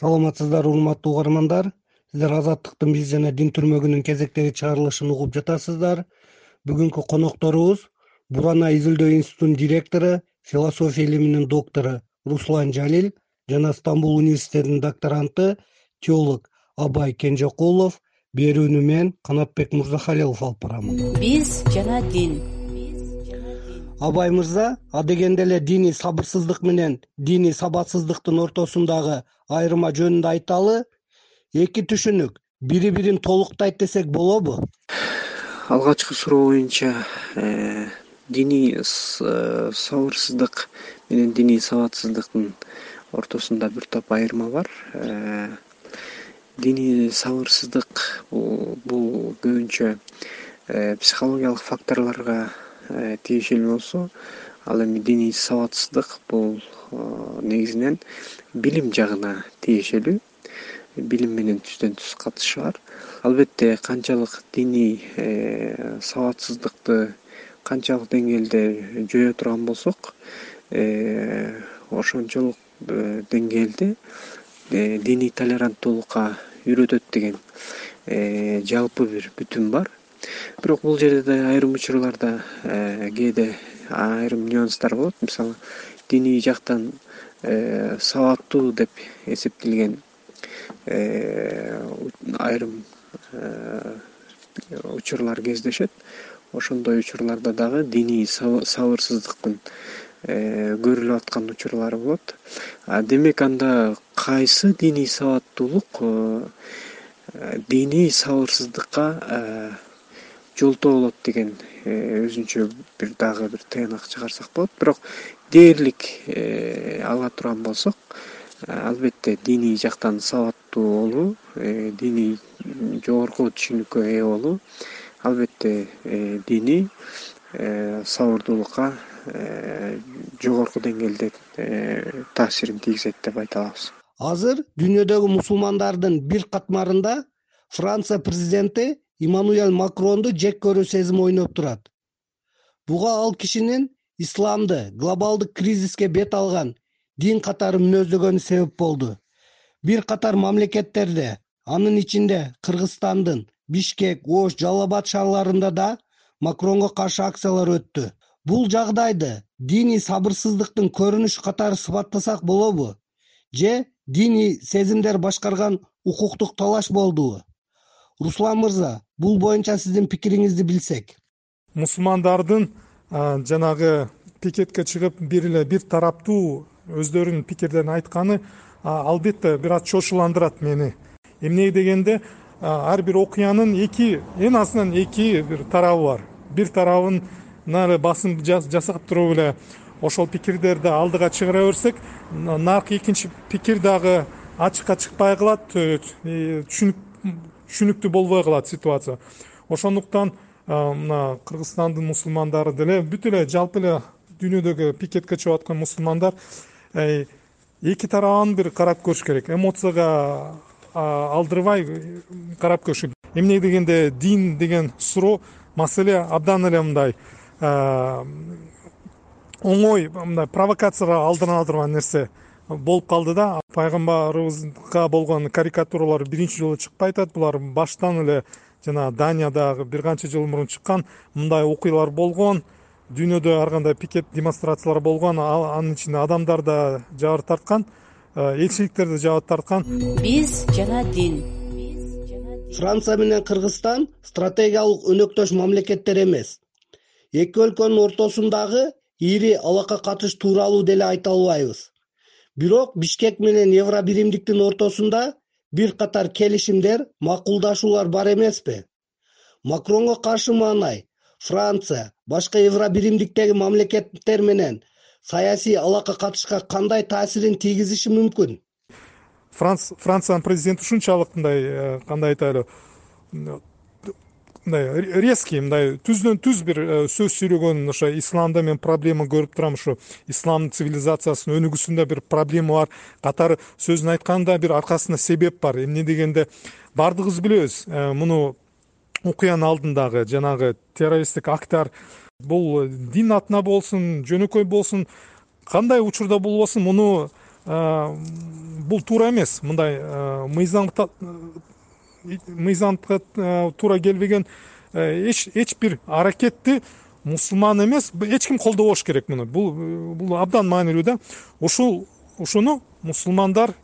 саламатсыздарбы урматтуу угармандар. Сиздер азаттыктын биз жана дин түрмөгүнүн кезектеги чыгарылышын угуп жатасыздар. Бүгүнкү конокторубуз бурана изилдөө институтунун директору философия илиминин доктору руслан жалил жана стамбул университетинин докторанты теолог абай кенжекулов берүүнү мен канатбек мырзахалилов алып барамын биз жана дин. Абай мырза адегенде эле диний сабырсыздык менен диний сабатсыздыктын ортосундагы айырма жөнүндө айталы эки түшүнүк. Бири бирин толуктайт десек болобу? Алгачкы суроо боюнча э, диний э, сабырсыздык менен диний сабатсыздыктын ортосунда бир топ айырма бар. Э, диний сабырсыздык бул көбүнчө психологиялык факторлорго тиешелүү болсо ал эми диний сабатсыздык бул э, негизинен билим жагына тиешелүү. Билим менен түздөн түз катышы бар албетте канчалык диний э, сабатсыздыкты канчалык деңгээлде жое турган болсок ошончолук деңгээлде диний толеранттуулукка үйрөтөт деген жалпы бир бүтүм бар. Бирок бул жерде да айрым учурларда э, кээде айрым нюанстар болот. Мисалы диний жактан э, сабаттуу деп эсептелген э, айрым учурлар кездешет. Ошондой учурларда дагы диний сабырсыздыктын көрүлүп аткан учурлары болот. Демек анда кайсы диний сабаттуулук диний сабырсыздыкка жолтоо болот деген э, өзүнчө бир дагы бир тыянак чыгарсак болот. Бирок дээрлик э, ала турган болсок э, албетте диний жактан сабаттуу болуу диний жогорку түшүнүккө ээ болуу. Албетте диний сабырдуулукка жогорку деңгээлде таасирин тийгизет деп айта алабыз. Азыр дүйнөдөгү мусулмандардын бир катмарында франция президенти иммануэль макронду жек көрүү сезими ойноп турат. Буга ал кишинин исламды глобалдык кризиске бет алган дин катары мүнөздөгөнү себеп болду. Бир катар мамлекеттерде анын ичинде кыргызстандын бишкек ош жалал абад шаарларында да макронго каршы акциялар өттү. Бул жагдайды диний сабырсыздыктын көрүнүшү катары сыпаттасак болобу же диний сезимдер башкарган укуктук талаш болдубу руслан мырза бул боюнча сиздин пикириңизди билсек. Мусулмандардын жанагы пикетке чыгып бир эле бир тараптуу өздөрүнүн пикирлерин айтканы албетте бир аз чочуландырат мени. Эмне дегенде ар бир окуянын эки эң азынан эки бир тарабы бар. Бир тарабына эле басым жасап туруп эле ошол пикирдерди алдыга чыгара берсек наркы экинчи пикир дагы ачыкка чыкпай калат түшүнүк түшүнүктүү болбой калат ситуация. Ошондуктан мына кыргызстандын мусулмандары деле бүт эле жалпы эле дүйнөдөгү пикетке чыгып аткан мусулмандар эки тарабын бир карап көрүш керек. Эмоцияга алдырбай карап көрүш керек эмне дегенде дин деген суроо маселе абдан эле мындай оңой мындай провокацияга алдырына турган нерсе болуп калды да. Пайгамбарыбызга болгон карикатуралар биринчи жолу чыкпай атат. Булар баштан эле жанагы данияда бир канча жыл мурун чыккан. Мындай окуялар болгон дүйнөдө ар кандай пикет демонстрациялар болгон анын ичинде адамдар да жабыр тарткан э, элчиликтер да жабыр тарткан. Биз жана дин. Франция менен кыргызстан стратегиялык өнөктөш мамлекеттер эмес. Эки өлкөнүн ортосундагы ири алака катыш тууралуу деле айта албайбыз бирок бишкек менен евро биримдиктин ортосунда бир катар келишимдер макулдашуулар бар эмеспи? Макронго каршы маанай франция башка евро биримдиктеги мамлекеттер менен саясий алака катышка кандай таасирин тийгизиши мүмкүн? Франциянын президенти ушунчалык мындай э, кандай айтайлы мындай резкий мындай түздөн түз бир э, сөз сүйлөгөн ошо исламда мен проблема көрүп турам ушу ислам цивилизациясынын өнүгүүсүндө бир проблема бар. Катары сөзүн айтканда бир аркасында себеп бар. Эмне дегенде баардыгыбыз билебиз э, муну окуянын алдындагы жанагы террористтик акттар бул дин атына болсун жөнөкөй болсун кандай учурда болбосун муну бул туура эмес. Мындай мыйзамга мыйзамга туура келбеген эч эч бир аракетти мусулман эмес эч ким колдобош керек муну. Бул бул абдан маанилүү да. Ушул ушуну мусулмандар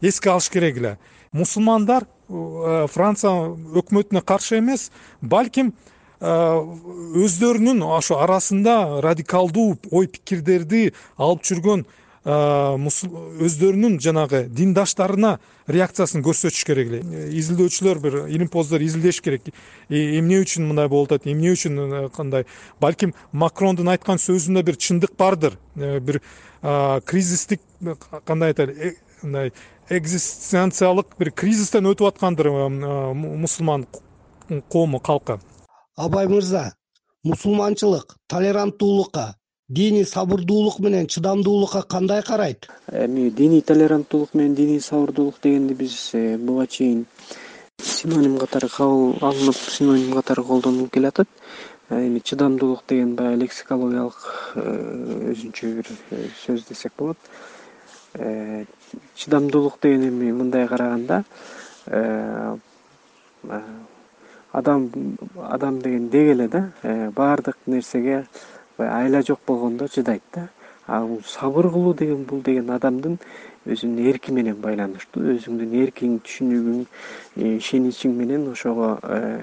эске алыш керек эле мусулмандар франция өкмөтүнө каршы эмес балким өздөрүнүн ошо арасында радикалдуу ой пикирдерди алып жүргөн өздөрүнүн жанагы диндаштарына реакциясын көрсөтүш керек эле. Изилдөөчүлөр бир илимпоздор изилдеш керек. Эмне үчүн мындай болуп атат? Эмне үчүн э, кандай? Балким макрондун айткан сөзүндө бир чындык бардыр. Э, бир кризистик кандай айтайлы мындай экзистенциялык бир кризистен өтүп аткандыр мусулман коому калкы. Абай мырза мусулманчылык толеранттуулукка диний сабырдуулук менен чыдамдуулукка кандай карайт? Эми диний толеранттуулук менен диний сабырдуулук дегенди биз э, буга чейин синоним катары кабыл алынып синоним катары колдонулуп келатат. Эми чыдамдуулук деген баягы лексикологиялык э, өзүнчө бир э, сөз десек болот. Чыдамдуулук деген эми мындай караганда адам адам деген деги эле да баардык нерсеге айла жок болгондо чыдайт да. А сабыр кылуу деген бул деген адамдын өзүнүн эрки менен байланыштуу өзүңдүн эркиң түшүнүгүң э, ишеничиң менен ошого э,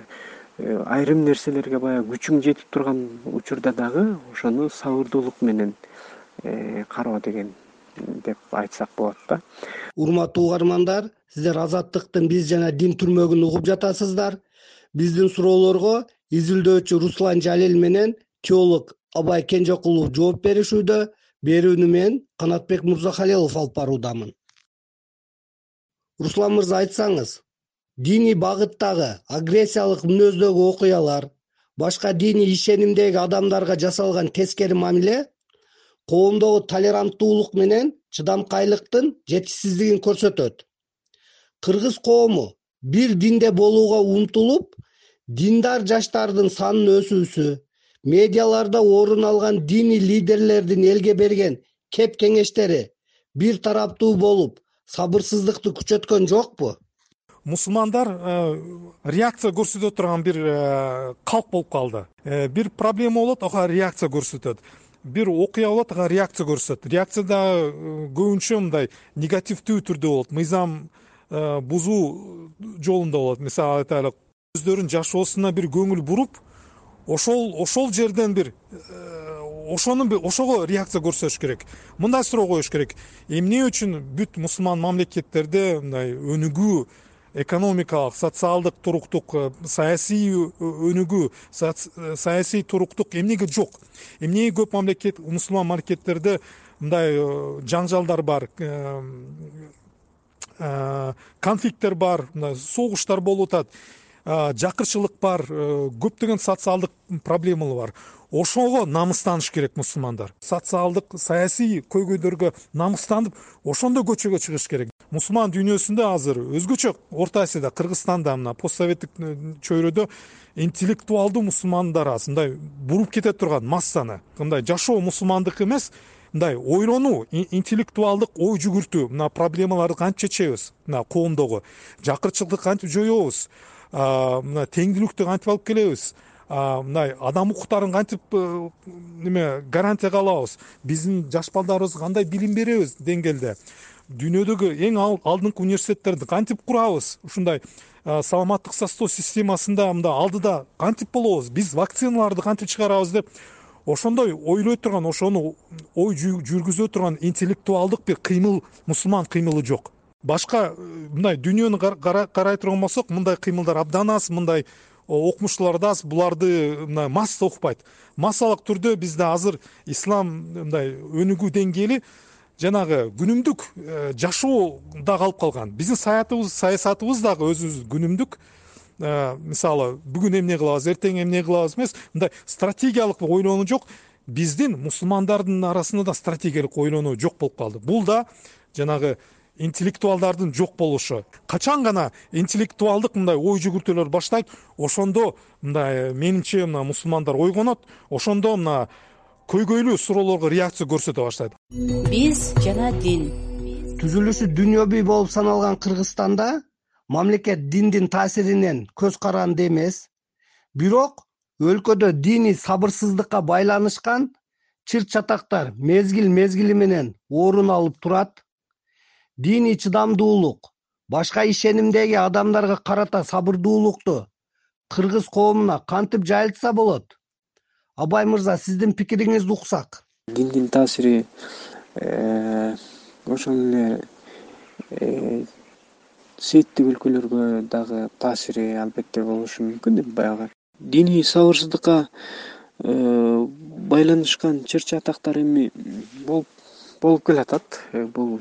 э, айрым нерселерге баягы күчүң жетип турган учурда дагы ошону сабырдуулук менен кароо деген деп айтсак болот да. Урматтуу угармандар сиздер азаттыктын биз жана дин түрмөгүн угуп жатасыздар. Биздин суроолорго изилдөөчү руслан жалил менен теолог абай кенжекулов жооп беришүүдө берүүнү мен канатбек мырзахалилов алып баруудамын. Руслан мырза айтсаңыз диний багыттагы агрессиялык мүнөздөгү окуялар башка диний ишенимдеги адамдарга жасалган тескери мамиле коомдогу толеранттуулук менен чыдамкайлыктын жетишсиздигин көрсөтөт. Кыргыз коому бир динде болууга умтулуп диндар жаштардын санынын өсүүсү медиаларда орун алган диний лидерлердин элге берген кеп кеңештери бир тараптуу болуп сабырсыздыкты күчөткөн жокпу? Мусулмандар э, реакция көрсөтө турган бир э, калк болуп калды. Э, бир проблема болот ага реакция көрсөтөт. Бир окуя болот ага реакция көрсөтөт реакция дагы көбүнчө мындай негативдүү түрдө болот. Мыйзам бузуу жолунда болот. Мисалы айтайлы өздөрүнүн жашоосуна бир көңүл буруп ошол ошол жерден бир э, ошону ошого реакция көрсөтүш керек. Мындай суроо коюш керек. Эмне үчүн бүт мусулман мамлекеттерде мындай өнүгүү экономикалык социалдык туруктук э, саясий өнүгүү э, саясий туруктук эмнеге жок? Эмнеге көп мамлекет мусулман мамлекеттерде мындай жаңжалдар бар конфликттер бар мындай согуштар болуп атат жакырчылык бар э, көптөгөн социалдык проблемалар бар. Ошого намыстаныш керек мусулмандар. Социалдык саясий көйгөйлөргө намыстанып ошондо көчөгө чыгыш керек. Мусулман дүйнөсүндө азыр өзгөчө орто азияда кыргызстанда мына пост советтик э, чөйрөдө интеллектуалдуу мусулмандар аз. Мындай буруп кете турган массаны мындай жашоо мусулмандык эмес мындай ойлонуу интеллектуалдык ой жүгүртүү мына проблемаларды кантип чечебиз? Мына коомдогу. Жакырчылыкты кантип жоебуз мына теңдүүлүктү кантип алып келебиз? Мындай адам укуктарын кантип э, неме гарантияга алабыз? Биздин жаш балдарыбызга кандай билим беребиз деңгээлде? Дүйнөдөгү эң алдыңкы университеттерди кантип курабыз? Ушундай саламаттык сактоо системасында мындай алдыда кантип болобуз? Биз вакциналарды кантип чыгарабыз деп ошондой ойлой турган ошону ой жүргүзө турган интеллектуалдык бир кыймыл мусулман кыймылы жок башка э, мындай дүйнөнү карай турган болсок мындай кыймылдар абдан аз мындай окумуштуулар да аз. Буларды мына масса укпайт массалык түрдө бизде азыр ислам мындай өнүгүү деңгээли жанагы күнүмдүк э, жашоодо калып калган. Биздин саятыбыз саясатыбыз дагы өзүбүз күнүмдүк. Э, мисалы бүгүн эмне кылабыз эртең эмне кылабыз эмес. Мындай стратегиялык ойлонуу жок. Биздин мусулмандардын арасында да стратегиялык ойлонуу жок болуп калды. Бул да жанагы интеллектуалдардын жок болушу. Качан гана интеллектуалдык мындай ой жүгүртүүлөр баштайт ошондо мындай менимче мына мусулмандар ойгонот ошондо мына көйгөйлүү суроолорго реакция көрсөтө баштайт. Биз жана дин. Түзүлүшү дүйнөбүй болуп саналган кыргызстанда мамлекет диндин таасиринен көз каранды эмес. Бирок өлкөдө диний сабырсыздыкка байланышкан чыр чатактар мезгил мезгили менен орун алып турат диний чыдамдуулук. Башка ишенимдеги адамдарга карата сабырдуулукту. Кыргыз коомуна кантип жайылтса болот? Абай мырза сиздин пикириңизди уксак. Диндин таасири э, ошол эле э, сээттик өлкөлөргө дагы таасири албетте болушу мүмкүн эми баягы диний сабырсыздыкка э, байланышкан чыр чатактар эми болуп болуп келатат. Бул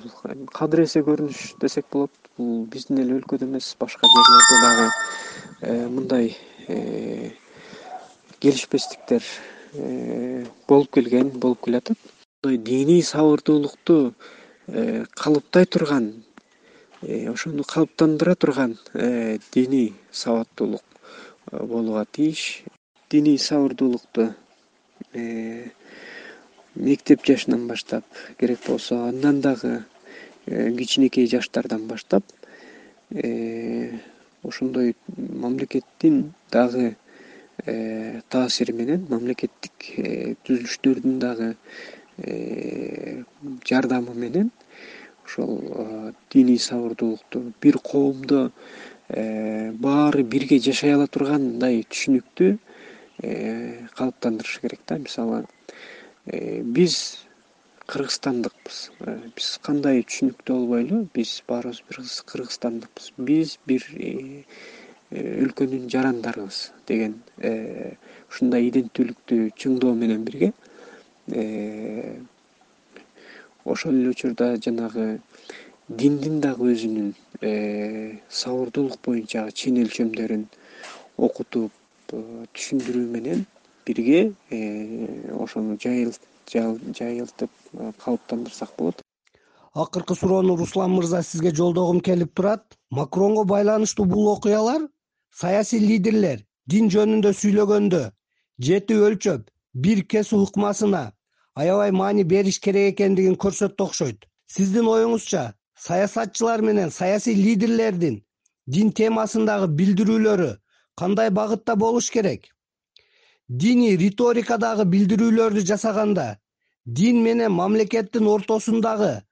кадыресе көрүнүш десек болот. Бул биздин эле өлкөдө эмес башка жерлерде дагы мындай келишпестиктер болуп келген болуп келатат. Мындай диний сабырдуулукту калыптай турган ошону калыптандыра турган диний сабаттуулук болууга тийиш. Диний сабырдуулукту мектеп жашынан баштап керек болсо андан дагы кичинекей жаштардан баштап ошондой мамлекеттин дагы таасири менен мамлекеттик түзүлүштөрдүн дагы жардамы менен ошол диний сабырдуулукту бир коомдо баары бирге жашай ала тургандай түшүнүктү калыптандырыш керек да. Мисалы биз кыргызстандыкпыз. Биз кандай түшүнүктүү болбойлу биз баарыбыз бир кыргызстандыкпыз. Биз бир өлкөнүн жарандарыбыз деген ушундай иденттүүлүктү чыңдоо менен бирге ошол эле учурда жанагы диндин дагы өзүнүн сабырдуулук боюнчагы чен өлчөмдөрүн окутуп түшүндүрүү менен бирге ошону жайылтып калыптандырсак болот. Акыркы суроону руслан мырза сизге жолдогум келип турат. Макронго байланыштуу бул окуялар саясий лидерлер дин жөнүндө сүйлөгөндө жети өлчөп бир кесип ыкмасына аябай маани бериш керек экендигин көрсөттү окшойт. Сиздин оюңузча саясатчылар менен саясий лидерлердин дин темасындагы билдирүүлөрү кандай багытта болуш керек диний риторикадагы билдирүүлөрдү жасаганда дин менен мамлекеттин ортосундагы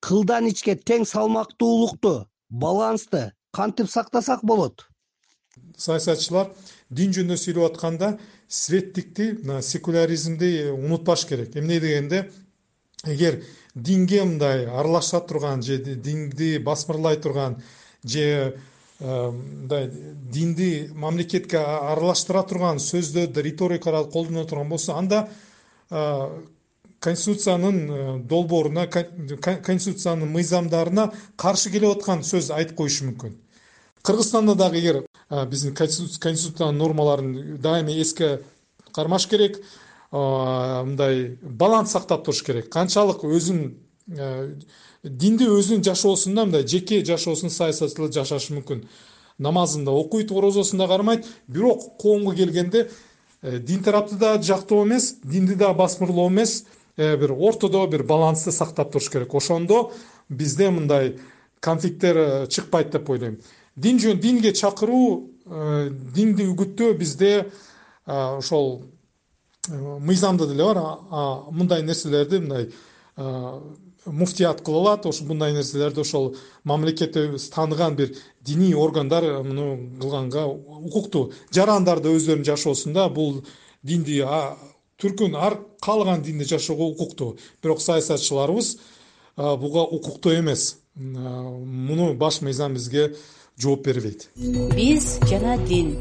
кылдан ичке тең салмактуулукту балансты кантип сактасак болот? Саясатчылар дин жөнүндө сүйлөп атканда светтикти мына секуляризмди унутпаш керек. Эмне дегенде эгер динге мындай аралаша турган же динди басмырлай турган же э, мындай динди мамлекетке аралаштыра турган сөздөрдү риторикаларды колдоно турган болсо анда э, конституциянын э, долбооруна конституциянын мыйзамдарына каршы келип аткан сөз айтып коюшу мүмкүн. Кыргызстанда дагы эгер биздин конституциянын нормаларын дайыма эске кармаш керек мындай баланс сактап туруш керек. Канчалык өзүн динди өзүнүн жашоосунда мындай жеке жашоосун саясатчылар жашашы мүмкүн. Намазын да окуйт орозосун да кармайт бирок коомго келгенде дин тарапты да жактоо эмес динди да басмырлоо эмес. Бир ортодо бир балансты сактап туруш керек. Ошондо бизде мындай конфликттер чыкпайт деп ойлойм. Дин жөн динге чакыруу э, динди үгүттөө бизде ошол э, мыйзамда деле бар мындай нерселерди мындай муфтият кыла алат. Ошо мындай нерселерди ошол мамлекетибиз тааныган бир диний органдар муну кылганга укуктуу жарандар да өздөрүнүн жашоосунда бул динди түркүн ар каалаган динде жашоого укуктуу бирок саясатчыларыбыз буга укуктуу эмес. Муну баш мыйзам бизге жооп бербейт. Биз жана дин.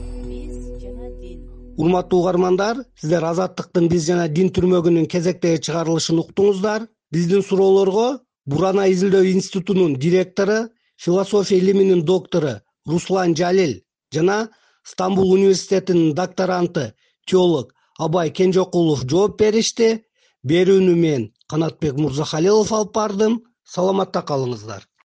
Урматтуу угармандар сиздер азаттыктын биз жана дин түрмөгүнүн кезектеги чыгарылышын уктуңуздар биздин суроолорго бурана изилдөө институтунун директору философия илиминин доктору руслан жалил жана стамбул университетинин докторанты теолог абай кенжекулов жооп беришти. Берүүнү мен канатбек мырзахалилов алып бардым. Саламатта калыңыздар